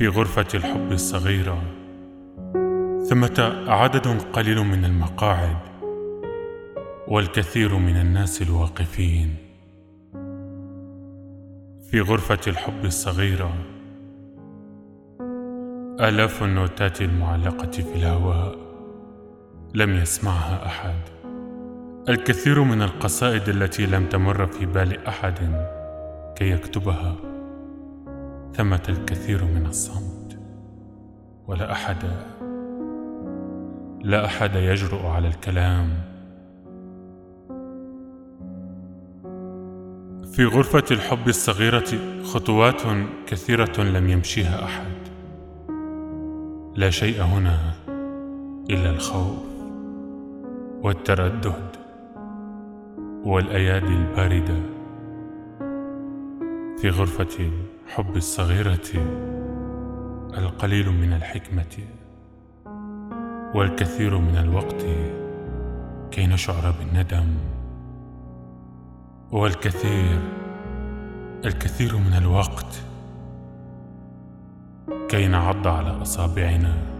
في غرفة الحب الصغيرة ثمة عدد قليل من المقاعد والكثير من الناس الواقفين. في غرفة الحب الصغيرة آلاف النوتات المعلقة في الهواء لم يسمعها أحد. الكثير من القصائد التي لم تمر في بال أحد كي يكتبها. ثمة الكثير من الصمت. ولا أحد لا أحد يجرؤ على الكلام. في غرفة الحب الصغيرة خطوات كثيرة لم يمشيها أحد. لا شيء هنا إلا الخوف والتردد والأيادي الباردة. في غرفة الحب الصغيرة القليل من الحكمة والكثير من الوقت كي نشعر بالندم والكثير الكثير من الوقت كي نعض على أصابعنا.